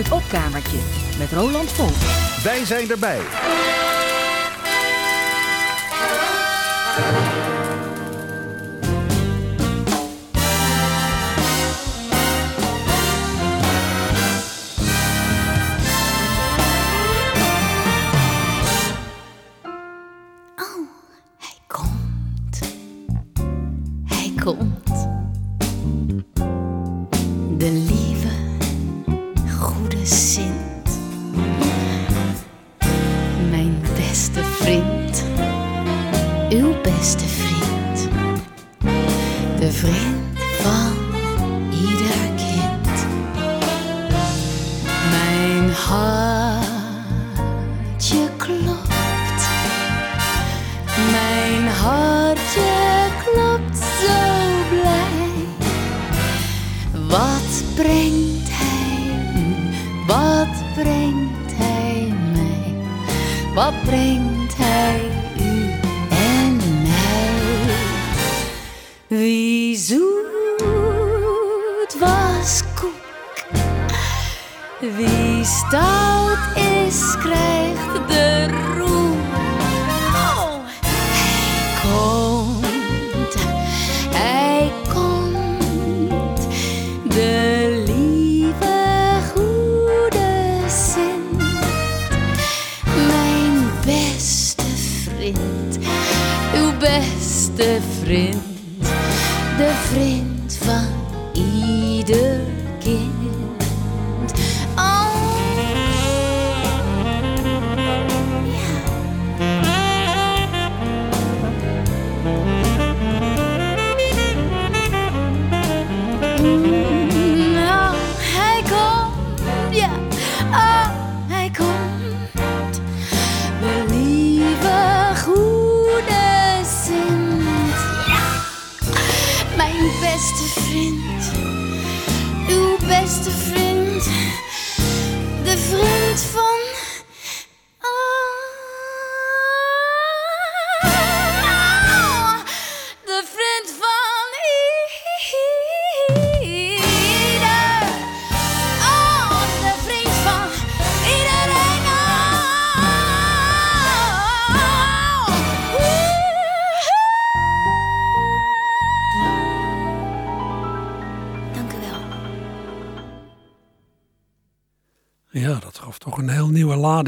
Het opkamertje met Roland Volk. Wij zijn erbij. Beste vriend, de vriend van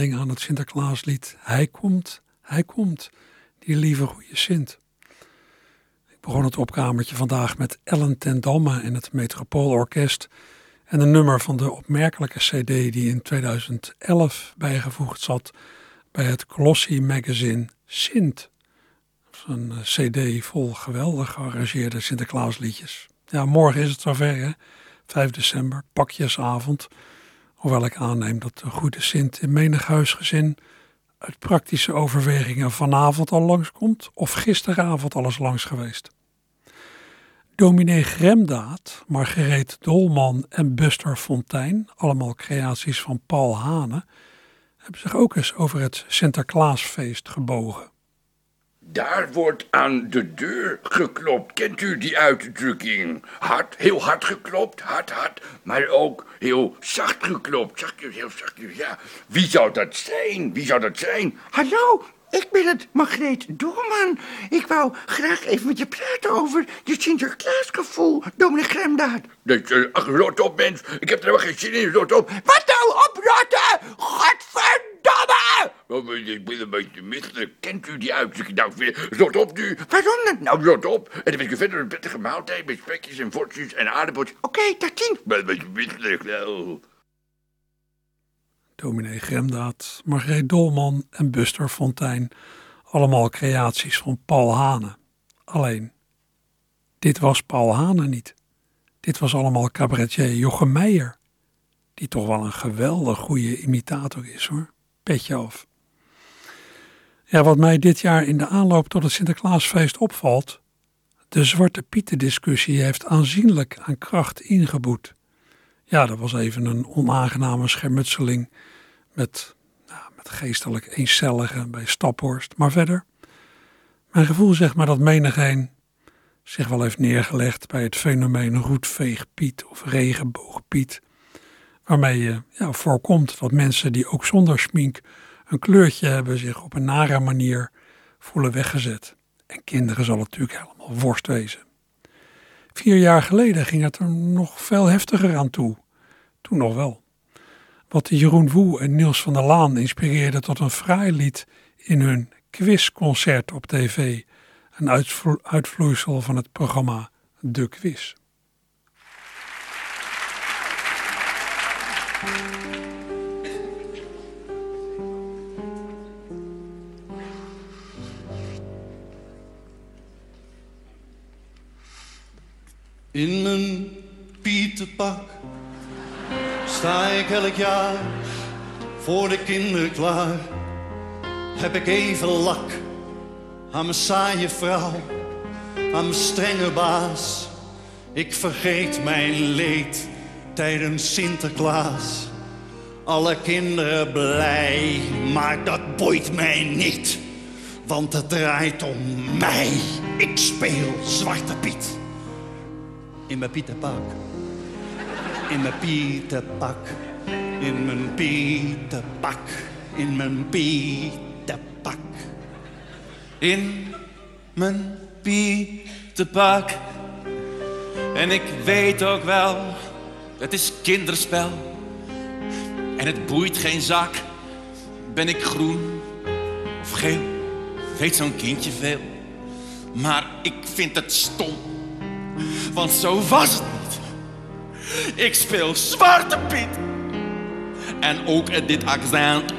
aan het Sinterklaaslied. Hij komt, hij komt, die lieve goede Sint. Ik begon het opkamertje vandaag met Ellen ten Damme en het Metropoolorkest en een nummer van de opmerkelijke cd die in 2011 bijgevoegd zat bij het Glossy magazine Sint. Een eh, cd vol geweldig gearrangeerde Sinterklaasliedjes. Ja, morgen is het zover, hè? 5 december, pakjesavond. Hoewel ik aanneem dat de goede Sint in menig huisgezin uit praktische overwegingen vanavond al langskomt of gisteravond al is langs geweest. Dominee Gremdaad, Margareet Dolman en Buster Fontijn, allemaal creaties van Paul Hane, hebben zich ook eens over het Sinterklaasfeest gebogen. Daar wordt aan de deur geklopt. Kent u die uitdrukking? Hard, heel hard geklopt, hard, hard. Maar ook heel zacht geklopt. Zachtjes, heel zachtjes, ja. Wie zou dat zijn? Wie zou dat zijn? Hallo, ik ben het, Margreet Doorman. Ik wou graag even met je praten over je Sinterklaasgevoel, dominee Gremdaad. Eh, ach, rot op, mens. Ik heb er helemaal geen zin in, rot op. Wat nou oprotten? Godverdomme! Oh, ik ben een beetje misselijk. Kent u die uitdrukking nou weer? Rot op nu. Waarom dan? Nou, rot op. En dan ben ik verder een prettige maaltijd met spekjes en vortjes en aardappels. Oké, tot ziens. Ik ben een beetje misselijk, nou. Dominee Gremdaad, Margreet Dolman en Buster Fontijn. Allemaal creaties van Paul Hane. Alleen, dit was Paul Hane niet. Dit was allemaal cabaretier Jochem Meijer. Die toch wel een geweldig goede imitator is hoor. Petje af. Ja, wat mij dit jaar in de aanloop tot het Sinterklaasfeest opvalt. De Zwarte Pieten discussie heeft aanzienlijk aan kracht ingeboet. Ja, dat was even een onaangename schermutseling met, nou, met geestelijk eencelligen bij Staphorst. Maar verder, mijn gevoel zegt maar dat menigeen zich wel heeft neergelegd bij het fenomeen roetveegpiet of regenboogpiet. Waarmee je ja, voorkomt dat mensen die ook zonder schmink een kleurtje hebben zich op een nare manier voelen weggezet. En kinderen zal het natuurlijk helemaal worst wezen. Vier jaar geleden ging het er nog veel heftiger aan toe. Toen nog wel. Wat Jeroen Woe en Niels van der Laan inspireerde tot een fraai lied in hun quizconcert op tv. Een uitvloeisel van het programma De Quiz. Pietenpak sta ik elk jaar voor de kinderen klaar. Heb ik even lak aan mijn saaie vrouw, aan mijn strenge baas. Ik vergeet mijn leed tijdens Sinterklaas. Alle kinderen blij, maar dat boeit mij niet. Want het draait om mij. Ik speel Zwarte Piet. In mijn pietenpak. In mijn pietenpak. In mijn pietenpak. In mijn pietenpak. In mijn pietenpak. En ik weet ook wel, het is kinderspel. En het boeit geen zak. Ben ik groen of geel? Weet zo'n kindje veel. Maar ik vind het stom want zo was het. Ik speel Zwarte Piet. En ook dit accent,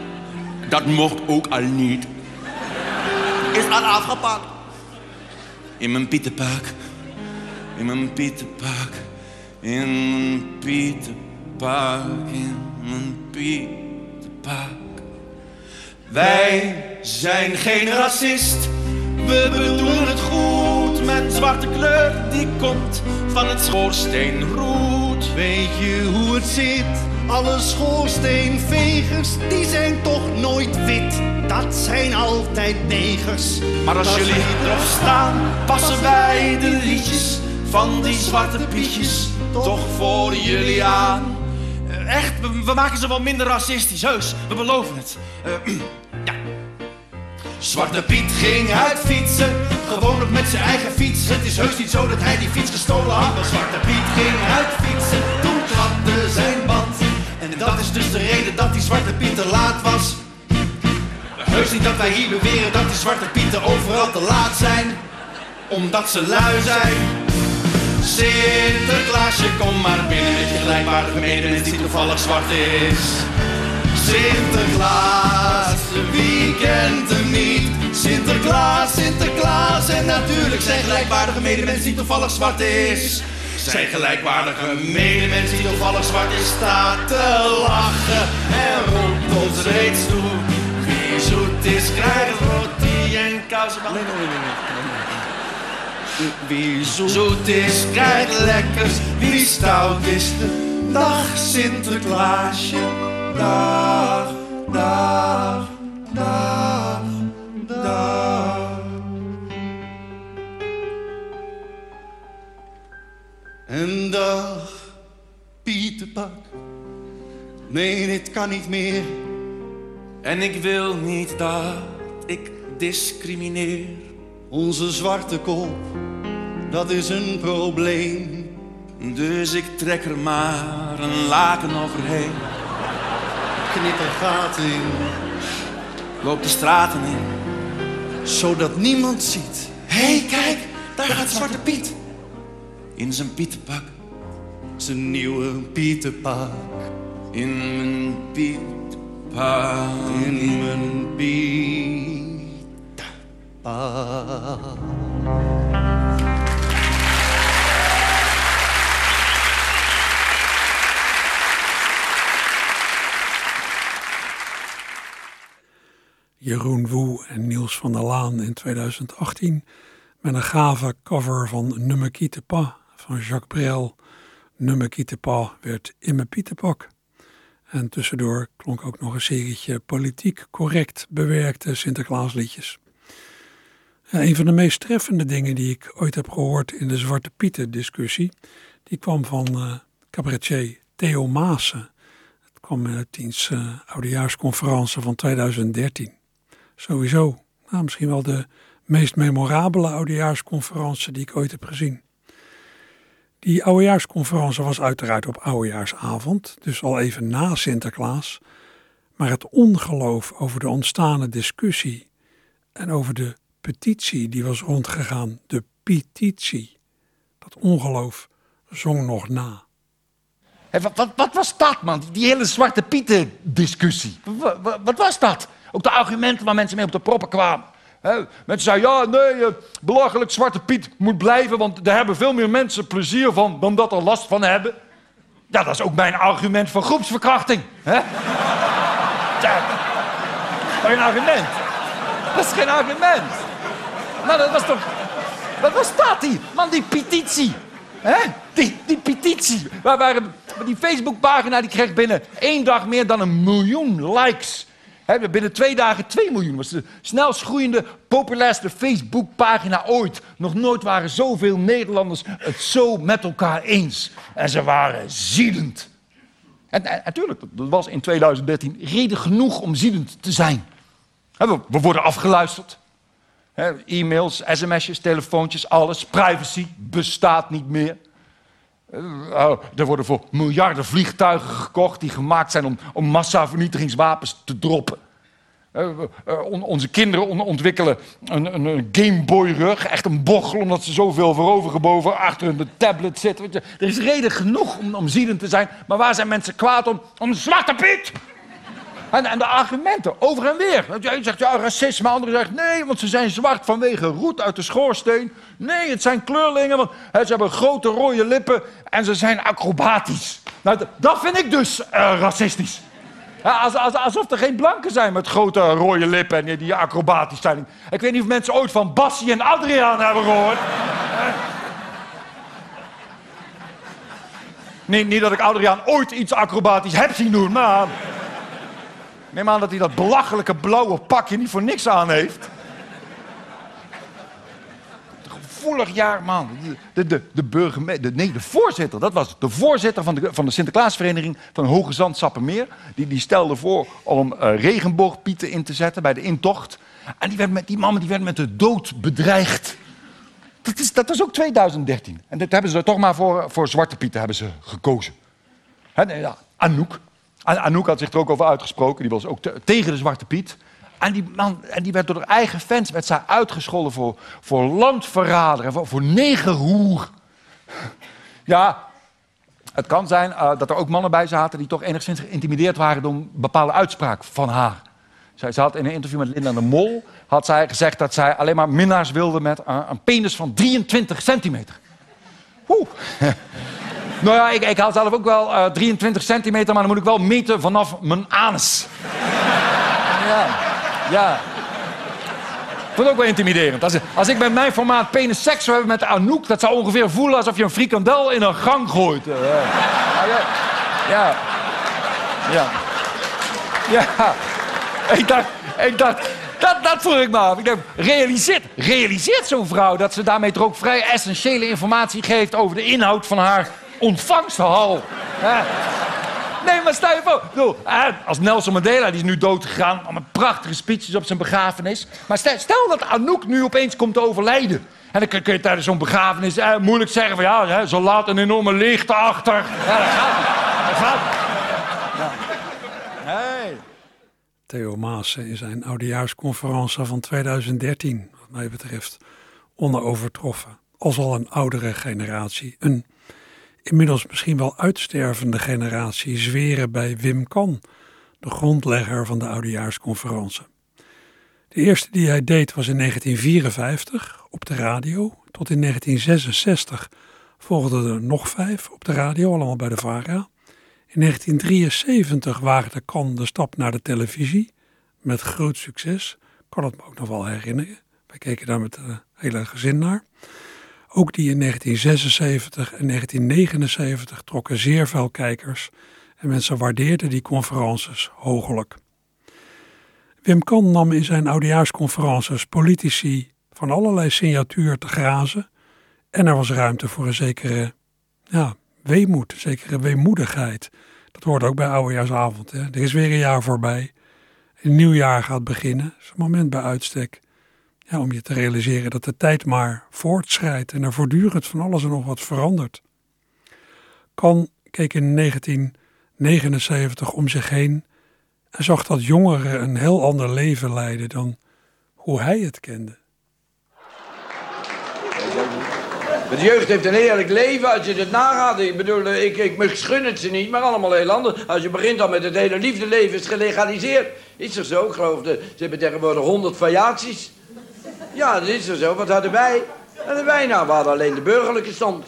dat mocht ook al niet. Is al afgepakt. In mijn pietenpak, in mijn pietenpak, in mijn pietenpak, in mijn pietenpak. Wij zijn geen racist, we bedoelen het goed met zwarte kleur die komt van het Weet je hoe het zit? Alle schoorsteenvegers, die zijn toch nooit wit. Dat zijn altijd negers. Maar als jullie erop staan, passen wij de liedjes van die zwarte pietjes toch voor jullie aan. Eh, Echt, we, we maken ze wel minder racistisch, heus. We beloven het. Eh. Zwarte Piet ging uit fietsen, gewoon nog met zijn eigen fiets. Het is heus niet zo dat hij die fiets gestolen had. Maar Zwarte Piet ging uit fietsen, toen klapte zijn band. En dat is dus de reden dat die Zwarte Piet te laat was. Heus niet dat wij hier beweren dat die Zwarte Pieten overal te laat zijn. Omdat ze lui zijn. Sinterklaasje, kom maar binnen met je gelijkwaardige medemens die toevallig zwart is. Sinterklaas, wie kent hem niet? Sinterklaas, Sinterklaas en natuurlijk zijn gelijkwaardige medemens die toevallig zwart is. Zijn gelijkwaardige medemens die toevallig zwart is staat te lachen en roept ons reeds toe. Wie zoet is krijgt roti en. Nee, nee, nee, nee. Wie zoet is, krijgt lekkers. Wie stout is, de dag Sinterklaasje. Dag, dag, dag, dag. En dag, Pieterpak. Nee, dit kan niet meer. En ik wil niet dat ik discrimineer. Onze zwarte kop, dat is een probleem. Dus ik trek er maar een laken overheen. Knip er gaten in, de straten in. zodat niemand ziet. Hé, hey, kijk, daar gaat Zwarte Piet. In zijn pietenpak. Zijn nieuwe Pieterpak. In mijn pietenpak. In mijn Pieterpak. Jeroen Woe en Niels van der Laan in 2018 met een gave cover van Nummer Quitte Pas van Jacques Brel. Nummer Quitte Pas werd mijn pietenpak. En tussendoor klonk ook nog een serietje politiek correct bewerkte Sinterklaasliedjes. Ja, een van de meest treffende dingen die ik ooit heb gehoord in de Zwarte Pieten discussie, die kwam van uh, cabaretier Theo Maassen. kwam uit diens uh, oudejaarsconferentie van 2013. Sowieso, nou, misschien wel de meest memorabele oudejaarsconferentie die ik ooit heb gezien. Die oudejaarsconferentie was uiteraard op oudejaarsavond, dus al even na Sinterklaas. Maar het ongeloof over de ontstane discussie en over de petitie die was rondgegaan, de petitie, dat ongeloof zong nog na. wat, wat, wat, was dat, man? Die hele Zwarte Pieten discussie. Wat, wat, was dat? Ook de argumenten waar mensen mee op de proppen kwamen. mensen zeiden, ja, nee, uh, belachelijk, Zwarte Piet moet blijven... want daar hebben veel meer mensen plezier van dan dat er last van hebben. Ja, dat is ook mijn argument voor groepsverkrachting. Hè? ja, geen argument. Dat is geen argument. Nou, dat was toch... Wat dat hier? Man, die petitie. Hè? Die, die petitie. Waar, waar, die Facebookpagina die kreeg binnen één dag meer dan een miljoen likes. He, binnen twee dagen 2 miljoen. was de snelst groeiende, populairste Facebookpagina ooit. Nog nooit waren zoveel Nederlanders het zo met elkaar eens. En ze waren ziedend. En, natuurlijk, dat was in 2013 reden genoeg om ziedend te zijn. We, we worden afgeluisterd. E-mails, sms'jes, telefoontjes, alles. Privacy bestaat niet meer. Uh, er worden voor miljarden vliegtuigen gekocht die gemaakt zijn om, om massavernietigingswapens te droppen. Uh, uh, onze kinderen ontwikkelen een, een, een Gameboy-rug, echt een bochel, omdat ze zoveel voorovergebogen achter hun tablet zitten. Er is reden genoeg om, om te zijn, maar waar zijn mensen kwaad om? Om Zwarte Piet! En, en de argumenten, over en weer. Je zegt, ja, racisme. Anderen zegt, nee, want ze zijn zwart vanwege roet uit de schoorsteen. Nee, het zijn kleurlingen, want ze hebben grote rode lippen en ze zijn acrobatisch. Nou, dat vind ik dus uh, racistisch. Als, alsof er geen blanken zijn met grote rode lippen en die acrobatisch zijn. Ik weet niet of mensen ooit van Bassie en Adriaan hebben gehoord. Nee, niet dat ik Adriaan ooit iets acrobatisch heb zien doen, maar... Neem aan dat hij dat belachelijke blauwe pakje niet voor niks aan heeft. Gevoelig jaar, man. De, de, de burgemeester, nee, de voorzitter, dat was. De voorzitter van de, van de Sinterklaasvereniging van Hoge Zand Sappemeer. Die, die stelde voor om uh, regenboogpieten in te zetten bij de intocht. En die, werd met, die man die werd met de dood bedreigd. Dat is, dat is ook 2013. En dat hebben ze toch maar voor, voor Zwarte Pieten hebben ze gekozen. He, Anouk, Anouk had zich er ook over uitgesproken. Die was ook tegen de Zwarte Piet. En die, man, en die werd door haar eigen fans werd zij uitgescholden voor, voor landverrader en voor, voor negerhoer. Ja, het kan zijn uh, dat er ook mannen bij zaten die toch enigszins geïntimideerd waren door een bepaalde uitspraak van haar. Zij, ze had in een interview met Linda de Mol had zij gezegd dat zij alleen maar minnaars wilde met een penis van 23 centimeter. Oeh. Nou ja, ik, ik haal zelf ook wel uh, 23 centimeter, maar dan moet ik wel meten vanaf mijn anus. ja, ja. Ik vond het ook wel intimiderend. Als, als ik met mijn formaat penis seks zou hebben met Anouk... dat zou ongeveer voelen alsof je een frikandel in een gang gooit. Uh, ja. Ja. Ja. Ja. Ik dacht... Ik dacht dat, dat vroeg ik me af. Ik dacht, realiseert, realiseert zo'n vrouw dat ze daarmee toch ook vrij essentiële informatie geeft over de inhoud van haar ontvangsthal. Nee, maar stel je voor. als Nelson Mandela, die is nu dood gegaan. Met prachtige speeches op zijn begrafenis. Maar stel, stel dat Anouk nu opeens komt te overlijden. En dan kun je tijdens zo'n begrafenis eh, moeilijk zeggen van ja, hè, zo laat een enorme leegte achter. Ja, dat gaat Dat gaat ja. Hey. Theo Maas in zijn oudejaarsconferentie van 2013, wat mij betreft, onovertroffen. Als al een oudere generatie, een inmiddels misschien wel uitstervende generatie zweren bij Wim Kan, de grondlegger van de Oudejaarsconferentie. De eerste die hij deed was in 1954 op de radio. Tot in 1966 volgden er nog vijf op de radio, allemaal bij de VARA. In 1973 waagde Kan de stap naar de televisie, met groot succes. Ik kan het me ook nog wel herinneren. Wij keken daar met het hele gezin naar. Ook die in 1976 en 1979 trokken zeer veel kijkers en mensen waardeerden die conferences hoogelijk. Wim Kan nam in zijn oudejaarsconferences politici van allerlei signatuur te grazen en er was ruimte voor een zekere ja, weemoed, een zekere weemoedigheid Dat hoort ook bij oudejaarsavond. Hè? Er is weer een jaar voorbij. Een nieuw jaar gaat beginnen. Dat is een moment bij uitstek. Om je te realiseren dat de tijd maar voortschrijdt en er voortdurend van alles en nog wat verandert. Kan keek in 1979 om zich heen en zag dat jongeren een heel ander leven leiden dan hoe hij het kende. De jeugd heeft een heerlijk leven als je het nagaat. Ik bedoel, ik, ik het ze niet, maar allemaal heel anders. Als je begint al met het hele liefdeleven is gelegaliseerd. Is er zo? Ik geloof, de, ze hebben tegenwoordig honderd variaties. Ja, dat is er zo. Wat hadden wij? Wat hadden wij nou? We hadden alleen de burgerlijke stand.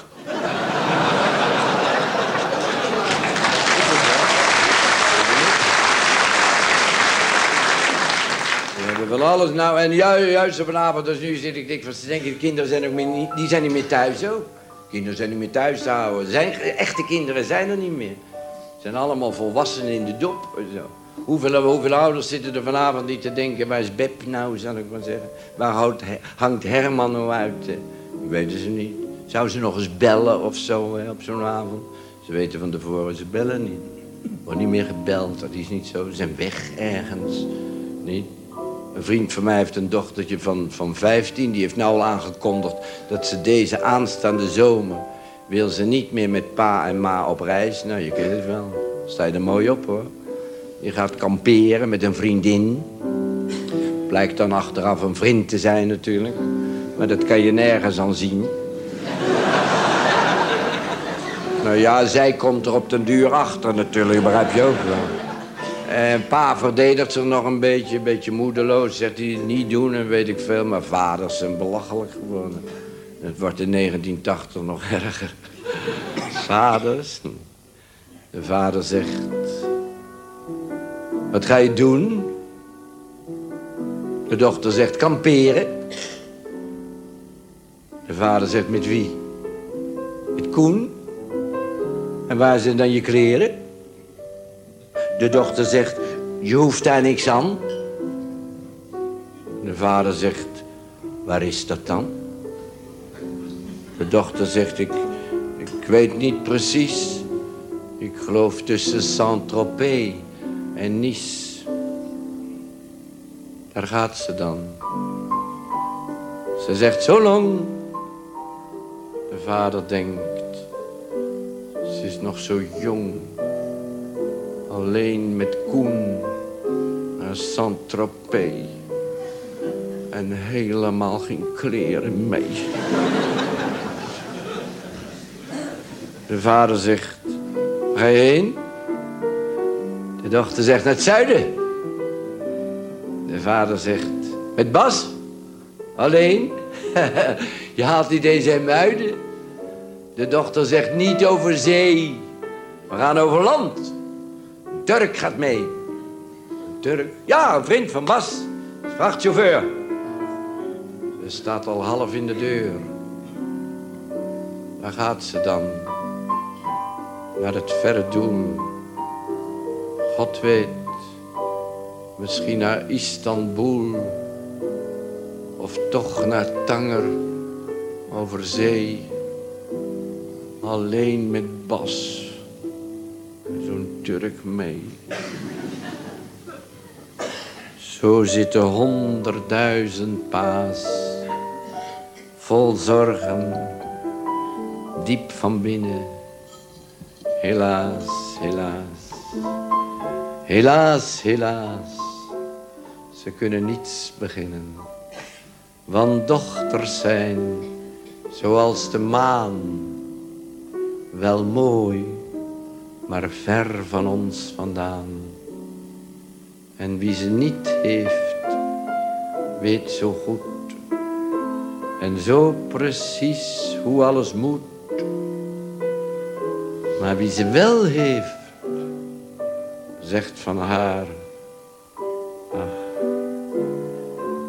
Wel alles. Nou, en ju juist vanavond, dus nu zit ik van te denken, de kinderen zijn ook meer niet, die zijn niet meer thuis ook. Kinderen zijn niet meer thuis houden. Zijn, echte kinderen zijn er niet meer. Ze zijn allemaal volwassenen in de dop. Zo. Hoeveel, ouders zitten er vanavond niet te denken, waar is Beb nou, zal ik maar zeggen. Waar houdt, hangt Herman nou uit? Dat weten ze niet. Zou ze nog eens bellen of zo op zo'n avond? Ze weten van tevoren, ze bellen niet. Wordt niet meer gebeld, dat is niet zo. Ze zijn weg ergens. Niet? Een vriend van mij heeft een dochtertje van, van 15. Die heeft nou al aangekondigd dat ze deze aanstaande zomer... wil ze niet meer met pa en ma op reis. Nou, je kent het wel. Sta je er mooi op, hoor. Je gaat kamperen met een vriendin. Blijkt dan achteraf een vriend te zijn natuurlijk. Maar dat kan je nergens aan zien. nou ja, zij komt er op den duur achter natuurlijk, begrijp je ook wel. En pa verdedigt zich nog een beetje, een beetje moedeloos. Zegt hij niet doen en weet ik veel. Maar vaders zijn belachelijk geworden. Het wordt in 1980 nog erger. Vaders. De vader zegt... Wat ga je doen? De dochter zegt kamperen. De vader zegt met wie? Met Koen. En waar zijn dan je kleren? De dochter zegt, je hoeft daar niks aan. De vader zegt, waar is dat dan? De dochter zegt, ik, ik weet niet precies. Ik geloof tussen Saint-Tropez en Nice. Daar gaat ze dan. Ze zegt, zo lang. De vader denkt, ze is nog zo jong alleen met Koen naar Saint-Tropez. En helemaal geen kleren mee. De vader zegt, ga je heen? Dochter zegt, naar het zuiden. De vader zegt, met Bas? Alleen? je haalt niet eens hem muiden. De dochter zegt, niet over zee. We gaan over land. Turk gaat mee. Turk? Ja, een vriend van Bas. Vrachtchauffeur. Ze staat al half in de deur. Waar gaat ze dan? Naar het verre doen. God weet. Misschien naar Istanbul. Of toch naar Tanger. Over zee. Alleen met Bas zo'n Turk mee. Zo zitten honderdduizend paas, vol zorgen, diep van binnen. Helaas, helaas, helaas, helaas, ze kunnen niets beginnen. Want dochters zijn, zoals de maan, wel mooi maar ver van ons vandaan. En wie ze niet heeft, weet zo goed en zo precies hoe alles moet. Maar wie ze wel heeft, zegt van haar, ach,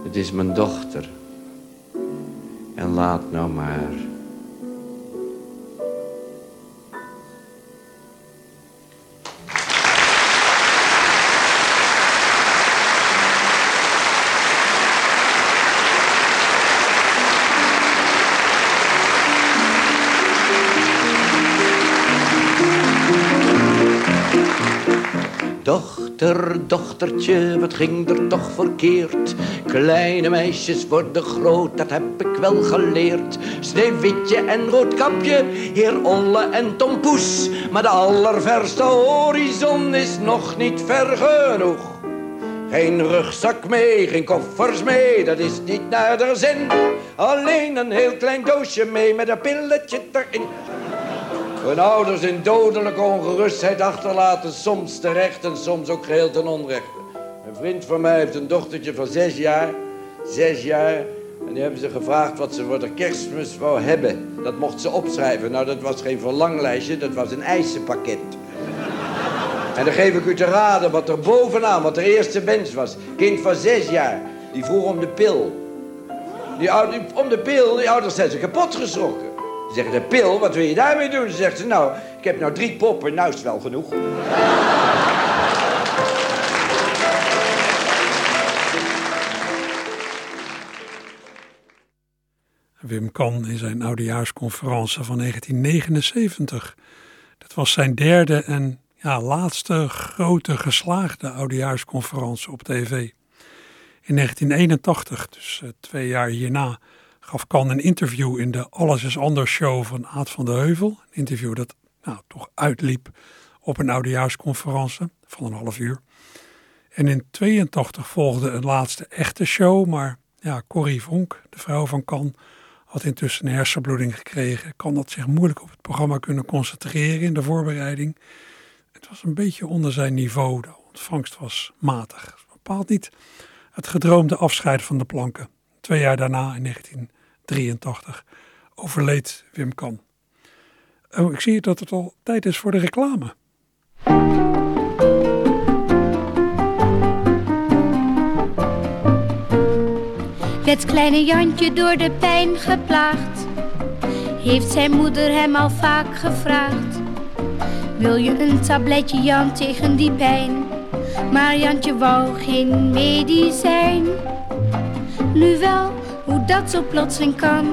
het is mijn dochter. En laat nou maar. Dochter, dochtertje, wat ging er toch verkeerd? Kleine meisjes worden groot, dat heb ik wel geleerd. Sneeuwwitje en roodkapje, heer Olle en Tom Poes. Maar de allerverste horizon is nog niet ver genoeg. Geen rugzak mee, geen koffers mee, dat is niet naar de zin. Alleen een heel klein doosje mee met een pilletje erin. Hun ouders in dodelijke ongerustheid achterlaten, soms terecht en soms ook geheel ten onrechte. Een vriend van mij heeft een dochtertje van zes jaar, zes jaar, en die hebben ze gevraagd wat ze voor de kerstmis wou hebben. Dat mocht ze opschrijven. Nou, dat was geen verlanglijstje, dat was een eisenpakket. En dan geef ik u te raden wat er bovenaan, wat de eerste wens was. Kind van zes jaar, die vroeg om de pil. Die, oude- om de pil, die ouders zijn ze kapot geschrokken. Ze zeggen, de pil, wat wil je daarmee doen? Ze zegt ze, nou, ik heb nou drie poppen, nou is het wel genoeg. Wim Kan in zijn oudejaarsconferentie van 1979. Dat was zijn derde en ja, laatste grote geslaagde oudejaarsconferentie op tv. In 1981, dus eh, twee jaar hierna, gaf Kan een interview in de Alles is Anders show van Aad van de Heuvel. Een interview dat nou, toch uitliep op een oudejaarsconferentie van een half uur. En in 82 volgde een laatste echte show, maar ja, Corrie Vonk, de vrouw van Kan, had intussen een hersenbloeding gekregen. Kan dat zich moeilijk op het programma kunnen concentreren in de voorbereiding. Het was een beetje onder zijn niveau, de ontvangst was matig. Bepaald niet het gedroomde afscheid van de planken. Twee jaar daarna, in 1983, overleed Wim Kan. Oh, ik zie dat het al tijd is voor de reclame. Het kleine Jantje door de pijn geplaagd, heeft zijn moeder hem al vaak gevraagd. Wil je een tabletje Jan tegen die pijn? Maar Jantje wou geen medicijn. Nu wel, hoe dat zo plotseling kan.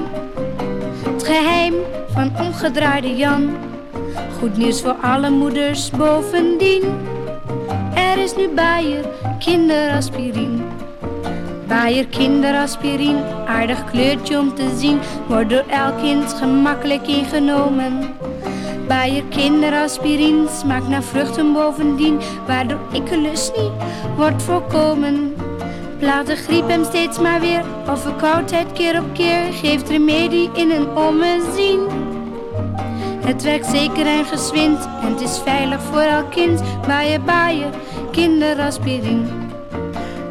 Het geheim van omgedraaide Jan. Goed nieuws voor alle moeders bovendien. Er is nu Bayer kinderaspirine. Bayer kinderaspirine, aardig kleurtje om te zien, wordt door elk kind gemakkelijk ingenomen. Bayer kinderaspirine smaakt naar vruchten bovendien, waardoor ikkelus niet wordt voorkomen. Plaat de griep hem steeds maar weer, of verkoudheid keer op keer, geeft remedie in een ommezien. Het werkt zeker en gezwind, en het is veilig voor elk kind. Bayer, Bayer, kinderaspirine.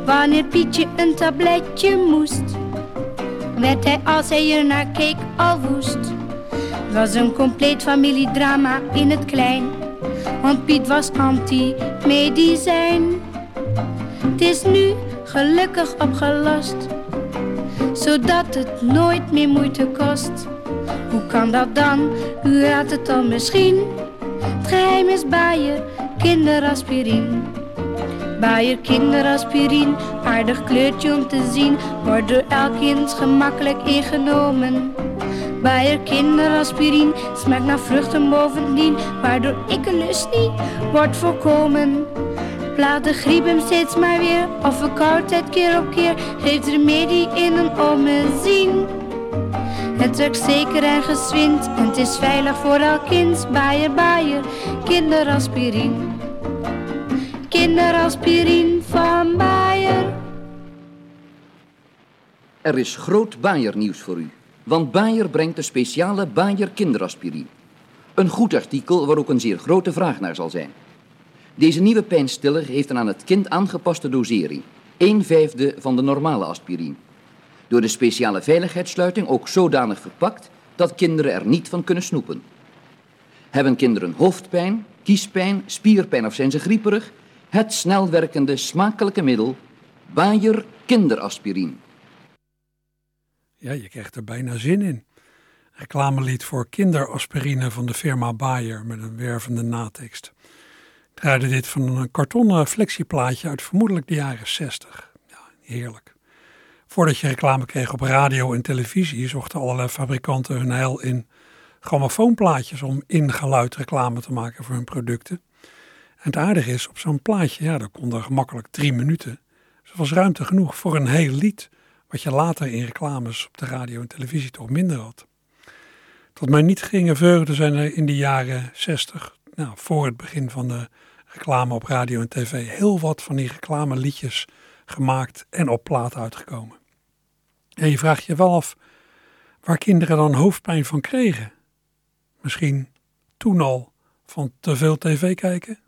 Wanneer Pietje een tabletje moest, werd hij als hij er naar keek al woest. Het was een compleet familiedrama in het klein, want Piet was anti-medicijn. Het is nu gelukkig opgelost, zodat het nooit meer moeite kost. Hoe kan dat dan? U raadt het dan misschien. Het geheim is Bayer, kinderaspirine. Bayer kinderaspirine, aardig kleurtje om te zien, wordt door elk kind gemakkelijk ingenomen. Bayer kinderaspirine smaakt naar vruchten bovendien, waardoor ikkelus niet wordt voorkomen. Plaat de griep hem steeds maar weer, of verkoudheid keer op keer, geeft remedie in een ommezien. Het werkt zeker en gezwind, en het is veilig voor elk kind. Bayer, Bayer, kinderaspirine. Kinderaspirine van Bayer. Er is groot Bayer-nieuws voor u. Want Bayer brengt de speciale Bayer kinderaspirine. Een goed artikel waar ook een zeer grote vraag naar zal zijn. Deze nieuwe pijnstiller heeft een aan het kind aangepaste dosering. 1 vijfde van de normale aspirine. Door de speciale veiligheidssluiting ook zodanig verpakt dat kinderen er niet van kunnen snoepen. Hebben kinderen hoofdpijn, kiespijn, spierpijn of zijn ze grieperig? Het snelwerkende, smakelijke middel Bayer kinderaspirine. Ja, je krijgt er bijna zin in. Reclamelied voor kinderaspirine van de firma Bayer met een wervende natekst. Draaide dit van een kartonnen flexieplaatje uit vermoedelijk de jaren 60. Ja, heerlijk. Voordat je reclame kreeg op radio en televisie, zochten allerlei fabrikanten hun heil in grammofoonplaatjes om in geluid reclame te maken voor hun producten. En het aardige is, op zo'n plaatje, ja, daar konden gemakkelijk drie minuten. Dus er was ruimte genoeg voor een heel lied, wat je later in reclames op de radio en televisie toch minder had. Tot mijn niet geringe vreugde zijn er in de jaren 60, nou, voor het begin van de reclame op radio en tv, heel wat van die reclameliedjes gemaakt en op plaat uitgekomen. En je vraagt je wel af waar kinderen dan hoofdpijn van kregen. Misschien toen al van te veel tv kijken?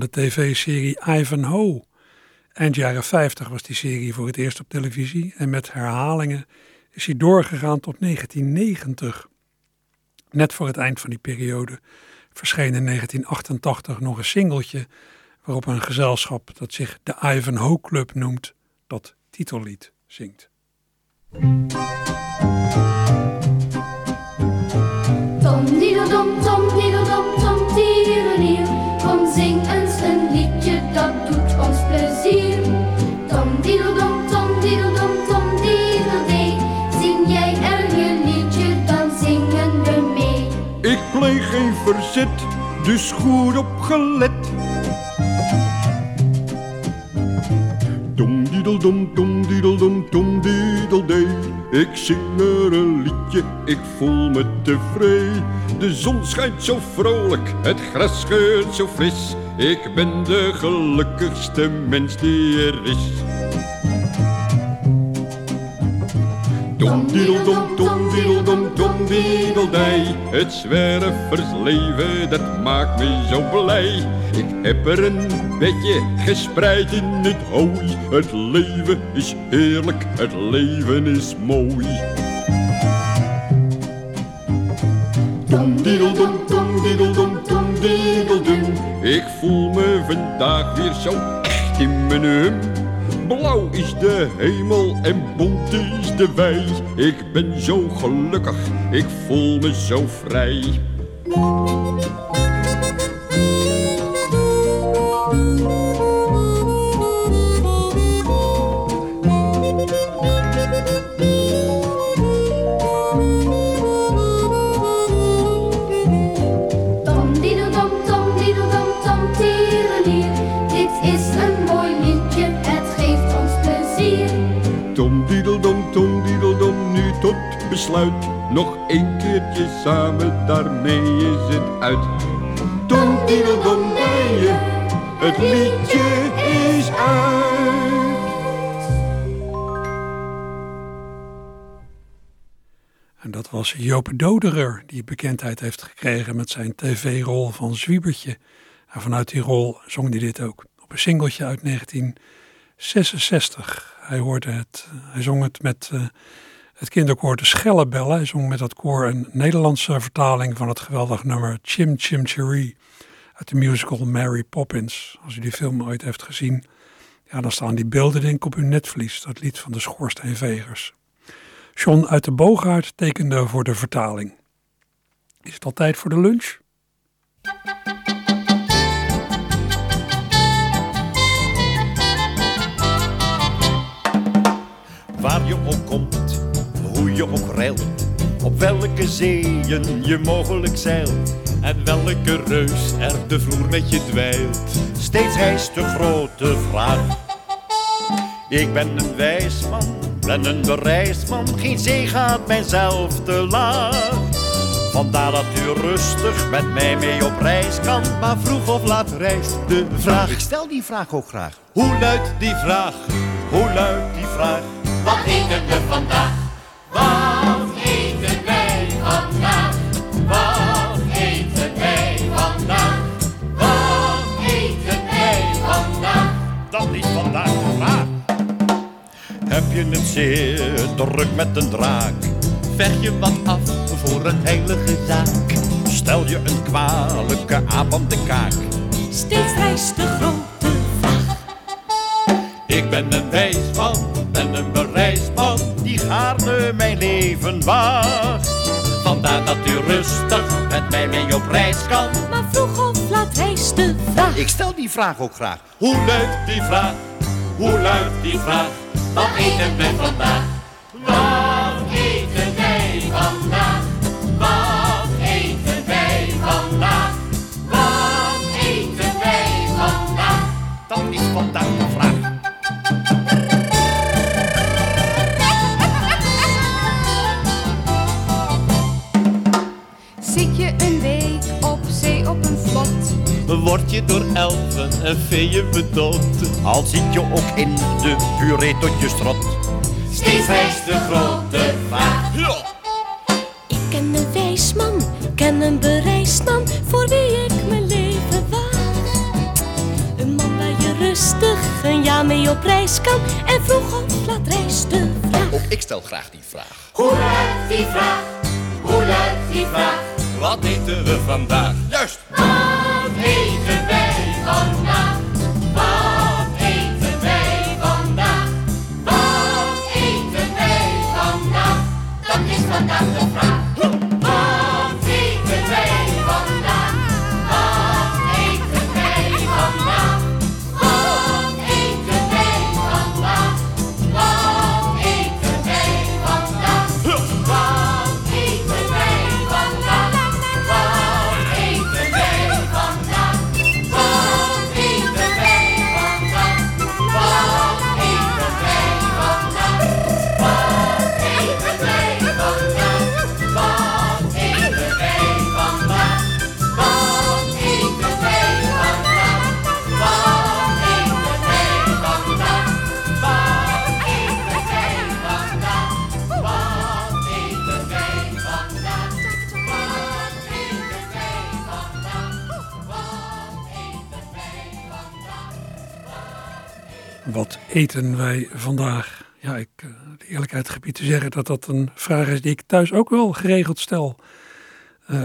De tv-serie Ivanhoe. Eind jaren 50 was die serie voor het eerst op televisie en met herhalingen is hij doorgegaan tot 1990. Net voor het eind van die periode verscheen in 1988 nog een singeltje waarop een gezelschap dat zich de Ivanhoe Club noemt dat titellied zingt. Dus goed opgelet. Dom diedeldom, dom diedeldom, dom diedeldee. Ik zing er een liedje, ik voel me tevreden. De zon schijnt zo vrolijk, het gras geurt zo fris. Ik ben de gelukkigste mens die er is. Dom diedeldom, dom diedeldom, dom diedeldij. Het zwerversleven, dat maakt me zo blij. Ik heb er een bedje gespreid in het hooi. Het leven is heerlijk, het leven is mooi. Dom diedeldom, dom dom. Ik voel me vandaag weer zo echt Timmenum. Blauw is de hemel en bont is de wei. Ik ben zo gelukkig, ik voel me zo vrij. Besluit. Nog een keertje samen, daarmee is het uit. Tom diedeldom je, het liedje is uit. En dat was Joop Doderer, die bekendheid heeft gekregen met zijn tv-rol van Zwiebertje. En vanuit die rol zong hij dit ook. Op een singeltje uit 1966. Hij, hoorde het, hij zong het met eh, het kinderkoor De Schellebellen. Hij zong met dat koor een Nederlandse vertaling van het geweldige nummer Chim Chim Cheree. Uit de musical Mary Poppins. Als u die film ooit heeft gezien, ja, dan staan die beelden denk ik op uw netvlies. Dat lied van de Schoorsteenvegers. John uit de Boogaard tekende voor de vertaling. Is het al tijd voor de lunch? Waar je ook komt, hoe je ook reilt, op welke zeeën je mogelijk zeilt. En welke reus er de vloer met je dweilt. Steeds rijst de grote vraag. Ik ben een wijs man, ben een bereisd man. Geen zee gaat mijzelf te laag. Vandaar dat u rustig met mij mee op reis kan. Maar vroeg of laat reist de vraag. Ik stel die vraag ook graag. Hoe luidt die vraag? Hoe luidt die vraag? Wat eten we vandaag? Het zeer druk met een draak? Vecht je wat af voor een heilige zaak? Stel je een kwalijke aap aan de kaak? Steeds rijst de grote vraag. Ik ben een wijs man, ben een bereisd gaarne mijn leven waagt. Vandaar dat u rustig met mij mee op reis kan. Maar vroeg of laat rijst de vraag. Ik stel die vraag ook graag. Hoe luidt die vraag? Hoe luidt die vraag? Wat eten wij vandaag? Wat eten wij vandaag? Wat eten wij vandaag? Wat eten wij vandaag? Dat is vandaag Word je door elfen en veeën bedoeld? Al zit je ook in de puree tot je strot. Steeds rijst de grote vraag. Ik ken een wijs man, ken een bereisd man, voor wie ik mijn leven waag. Een man waar je rustig een jaar mee op reis kan en vroeg of laat rijst de vraag. Ook ik stel graag die vraag. Hoe luidt die vraag? Hoe luidt die vraag? Wat eten we vandaag? Juist! Eten wij vandaag? Ja, ik uh, de eerlijkheid gebied te zeggen dat dat een vraag is die ik thuis ook wel geregeld stel.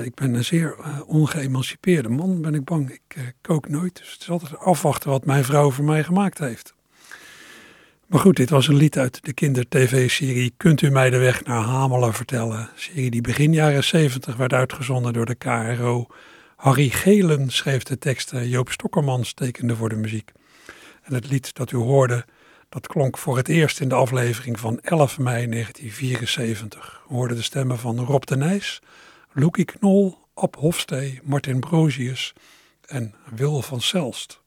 ik ben een zeer uh, ongeëmancipeerde man, ben ik bang. Ik kook nooit, dus het is altijd afwachten wat mijn vrouw voor mij gemaakt heeft. Maar goed, dit was een lied uit de kinder-tv-serie Kunt u mij de weg naar Hamelen vertellen? Serie die begin jaren 70 werd uitgezonden door de KRO. Harry Gelen schreef de teksten, Joop Stokkermans tekende voor de muziek. En het lied dat u hoorde, dat klonk voor het eerst in de aflevering van 11 mei 1974. We hoorden de stemmen van Rob de Nijs, Loekie Knol, Ab Hofstee, Martin Brozius en Wil van Selst.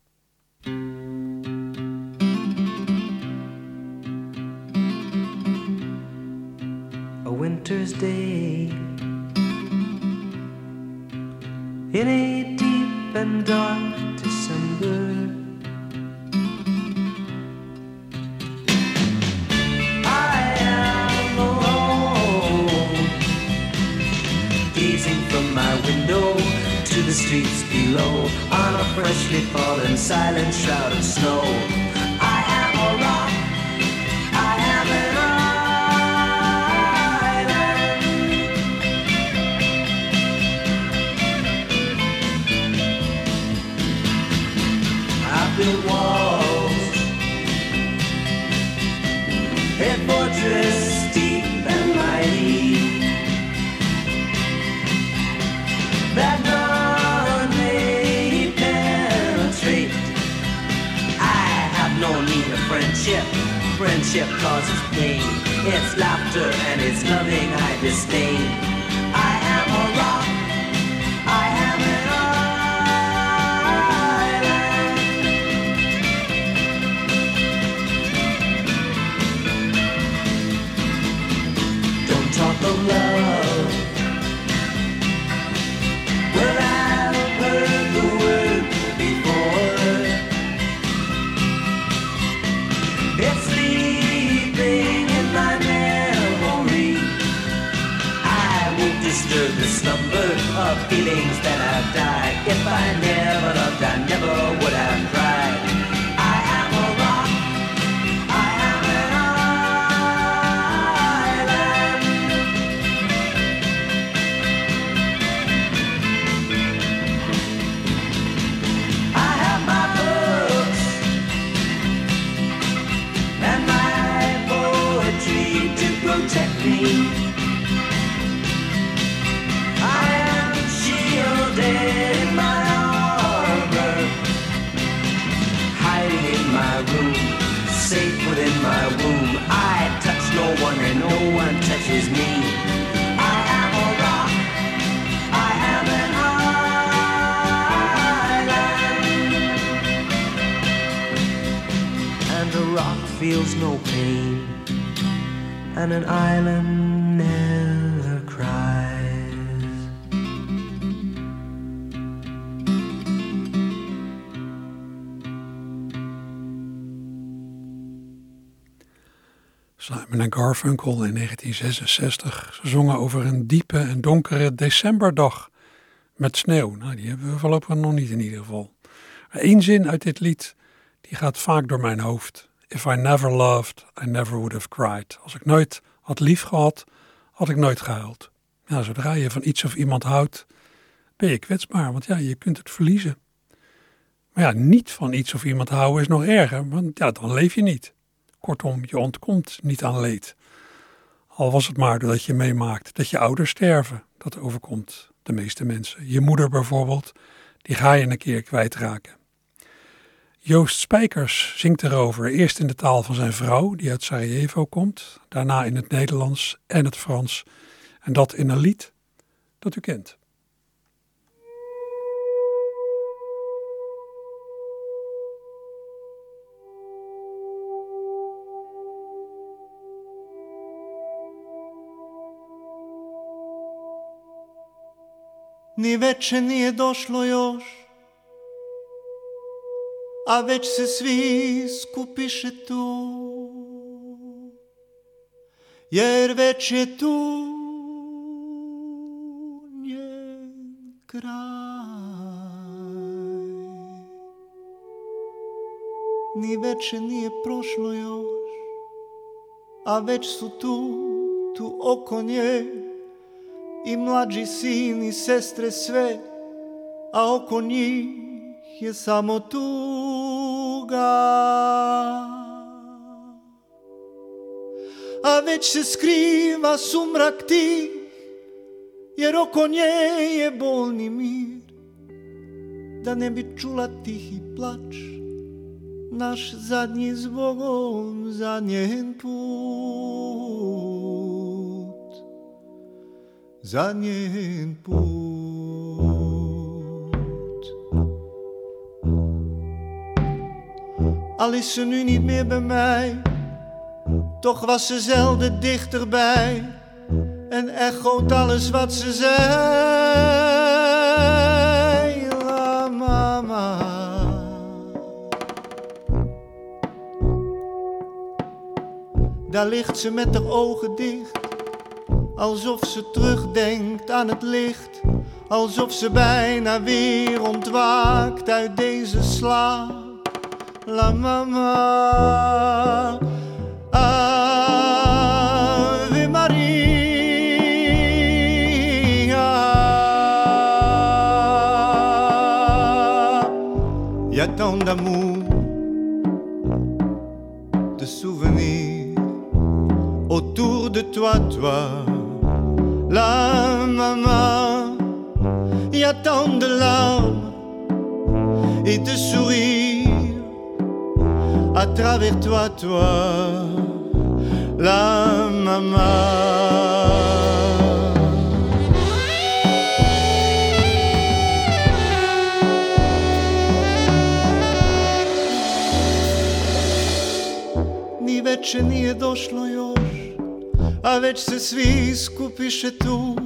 A winter's day in a deep and dark December. The streets below on a freshly fallen silent shroud of snow. I am a rock. I am an island. I built walls, Friendship causes pain. It's laughter and it's loving I disdain. In 1966. Ze zongen over een diepe en donkere decemberdag met sneeuw. Nou, die hebben we voorlopig nog niet in ieder geval. Eén zin uit dit lied, die gaat vaak door mijn hoofd. If I never loved, I never would have cried. Als ik nooit had lief gehad, had ik nooit gehuild. Ja, zodra je van iets of iemand houdt, ben je kwetsbaar, want ja, je kunt het verliezen. Maar ja, niet van iets of iemand houden is nog erger, want ja, dan leef je niet. Kortom, je ontkomt niet aan leed. Al was het maar doordat je meemaakt dat je ouders sterven. Dat overkomt de meeste mensen. Je moeder bijvoorbeeld, die ga je een keer kwijtraken. Joost Spijkers zingt erover, eerst in de taal van zijn vrouw, die uit Sarajevo komt, daarna in het Nederlands en het Frans, en dat in een lied dat u kent. Ni veče nije došlo još, a već se svi skupiše tu. Jer već je tu njen kraj. Ni veče nije prošlo još, a već su tu, tu oko nje, i mlađi sin i sestre sve, a oko njih je samo tuga. A već se skriva sumrak ti, jer oko nje je bolni mir, da ne bi čula tihi plač, naš zadnji zbogom za njen put, za njen put. Al is ze nu niet meer bij mij, toch was ze zelden dichterbij en echoot alles wat ze zei. La mama. Daar ligt ze met haar ogen dicht, alsof ze terugdenkt aan het licht, alsof ze bijna weer ontwaakt uit deze slaap. La mama. Ave Maria. Y a tant d'amour, de souvenirs autour de toi, toi, la maman. Y a tant de larmes et de sourires à travers toi, toi, la maman. Ni veče nije došlo a već se svi skupiše tu,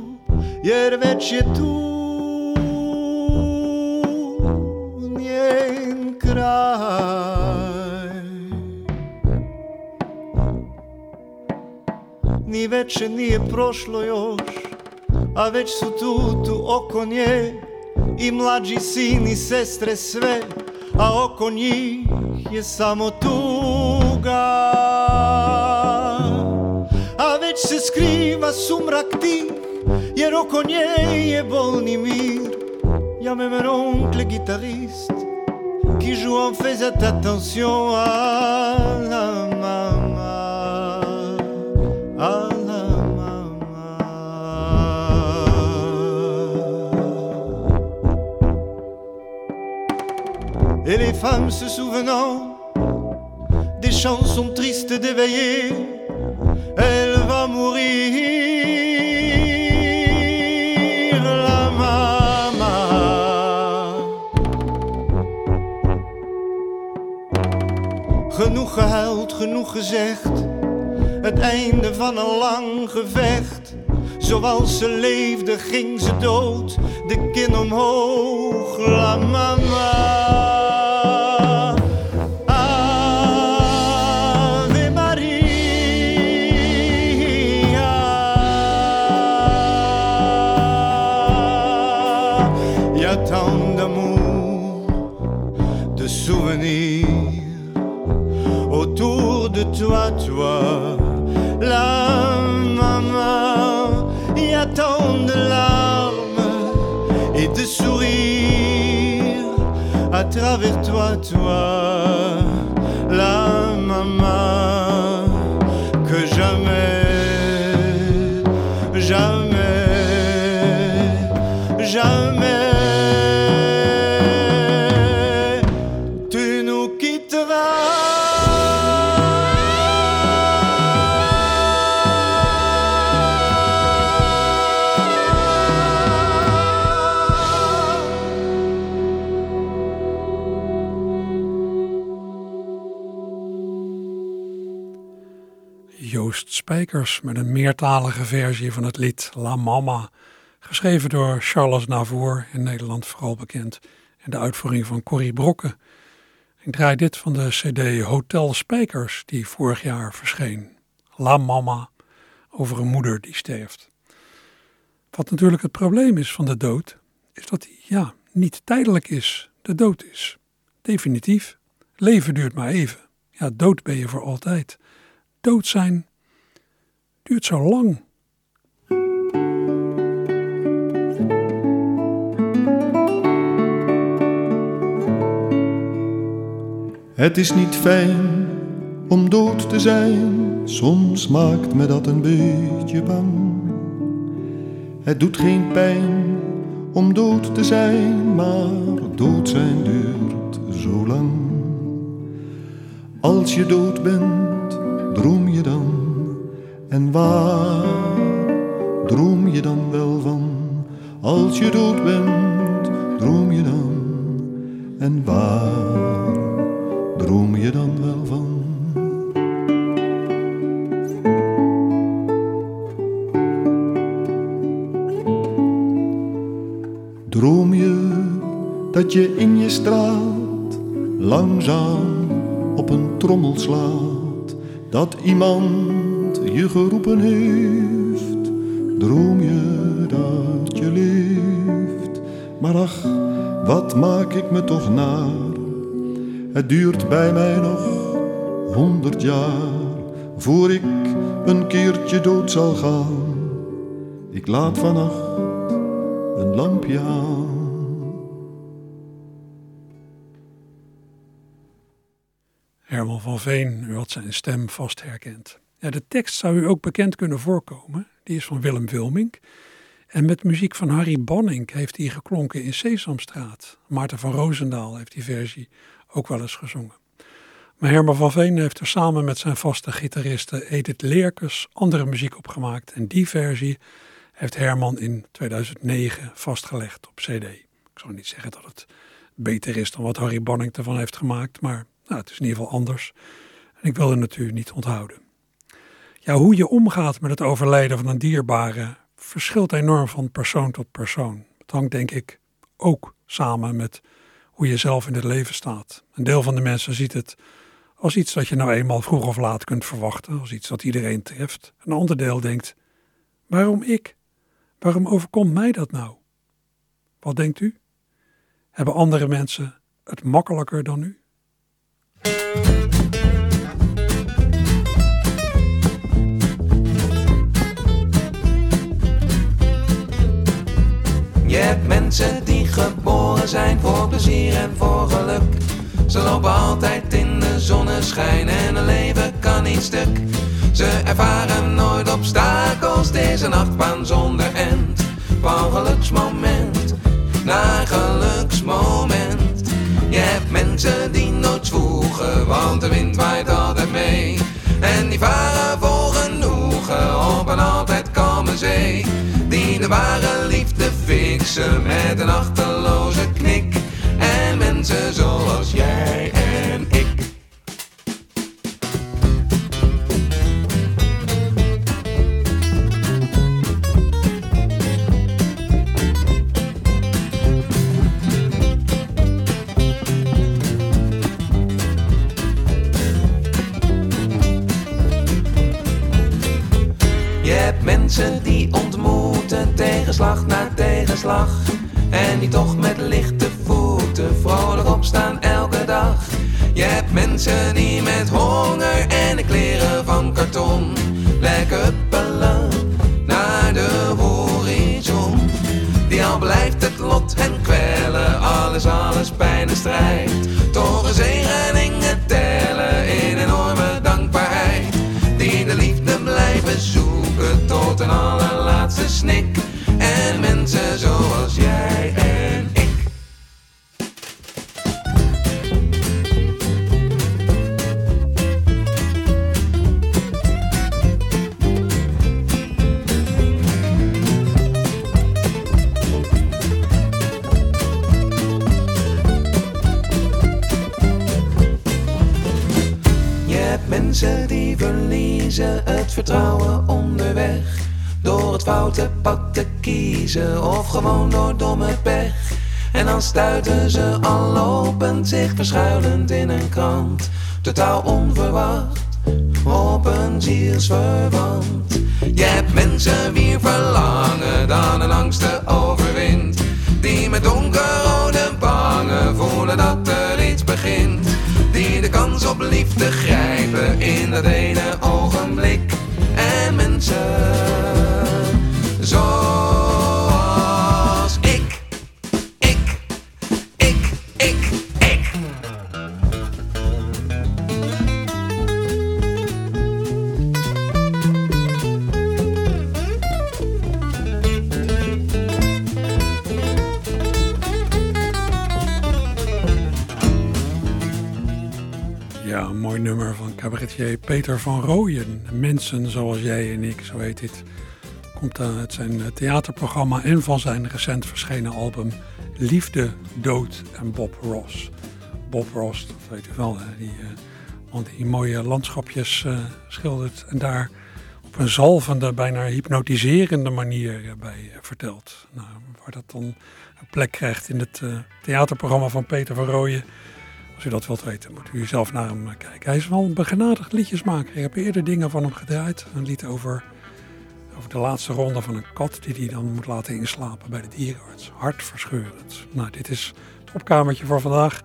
jer već je tu njen kraj. Ni veče nije prošlo još, a već su tu, tu oko nje i mlađi sin i sestre sve, a oko njih je samo tuga. Se skriva sumrak jer oko nje je bolni mir. Y'a même un oncle guitariste qui joue en faisant attention à la maman, à la maman. Et les femmes se souvenant des chansons tristes d'éveiller, elle Genoeg gehuild, genoeg gezegd. Het einde van een lang gevecht. Zoals ze leefde, ging ze dood. De kin omhoog, la mama. Toi, toi, la maman. Y a tant de larmes et de sourires à travers toi, toi, la maman, Met een meertalige versie van het lied La Mama, geschreven door Charles Navour, in Nederland vooral bekend, en de uitvoering van Corrie Brokke. Ik draai dit van de cd Hotel Spijkers, die vorig jaar verscheen. La Mama, over een moeder die sterft. Wat natuurlijk het probleem is van de dood, is dat hij ja, niet tijdelijk is. De dood is definitief. Leven duurt maar even. Ja, dood ben je voor altijd. Dood zijn duurt zo lang. Het is niet fijn om dood te zijn, soms maakt me dat een beetje bang. Het doet geen pijn om dood te zijn, maar dood zijn duurt zo lang. Als je dood bent, droom je dan en waar droom je dan wel van? Als je dood bent, droom je dan en waar droom je dan wel van? Droom je dat je in je straat langzaam op een trommel slaat, dat iemand je geroepen heeft? Droom je dat je leeft? Maar ach, wat maak ik me toch naar? Het duurt bij mij nog honderd jaar voor ik een keertje dood zal gaan. Ik laat vannacht een lampje aan. Herman van Veen, u had zijn stem vast herkend. De tekst zou u ook bekend kunnen voorkomen. Die is van Willem Wilmink. En met muziek van Harry Banning heeft hij geklonken in Sesamstraat. Maarten van Roosendaal heeft die versie ook wel eens gezongen. Maar Herman van Veen heeft er samen met zijn vaste gitariste Edith Leerkes andere muziek opgemaakt. En die versie heeft Herman in 2009 vastgelegd op CD. Ik zou niet zeggen dat het beter is dan wat Harry Banning ervan heeft gemaakt, maar nou, het is in ieder geval anders. En ik wil het natuurlijk niet onthouden. Ja, hoe je omgaat met het overlijden van een dierbare verschilt enorm van persoon tot persoon. Het hangt denk ik ook samen met hoe je zelf in het leven staat. Een deel van de mensen ziet het als iets dat je nou eenmaal vroeg of laat kunt verwachten, als iets dat iedereen treft. Een ander deel denkt: waarom ik? Waarom overkomt mij dat nou? Wat denkt u? Hebben andere mensen het makkelijker dan u? Je hebt mensen die geboren zijn voor plezier en voor geluk. Ze lopen altijd in de zonneschijn en hun leven kan niet stuk. Ze ervaren nooit obstakels, het is een achtbaan zonder end. Van geluksmoment naar geluksmoment. Je hebt mensen die nooit zwoegen, want de wind waait altijd mee. En die varen vol genoegen op een altijd kalme zee. De ware liefde fixen met een achterloze knik. En mensen zoals jij Onverwacht op een zielsverwant. Je hebt mensen wie verlangen dan een angsten overwint. Die met donkerrode bangen voelen dat er iets begint. Die de kans op liefde grijpen in dat ene ogenblik. En mensen zoals cabaretier Peter van Rooyen. Mensen zoals jij en ik, zo heet dit. Komt uit zijn theaterprogramma en van zijn recent verschenen album Liefde, Dood en Bob Ross. Bob Ross, dat weet u wel, die man die mooie landschapjes uh, schildert en daar op een zalvende, bijna hypnotiserende manier bij vertelt. Nou, waar dat dan een plek krijgt in het theaterprogramma van Peter van Rooyen als u dat wilt weten, moet u zelf naar hem kijken. Hij is wel een begenadigd liedjesmaker. Ik heb eerder dingen van hem gedraaid. Een lied over, over de laatste ronde van een kat die hij dan moet laten inslapen bij de dierenarts. Hartverscheurend. Nou, dit is het opkamertje voor vandaag.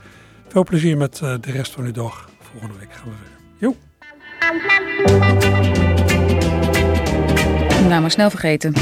Veel plezier met uh, de rest van uw dag. Volgende week gaan we verder. Jo! Nou, maar snel vergeten.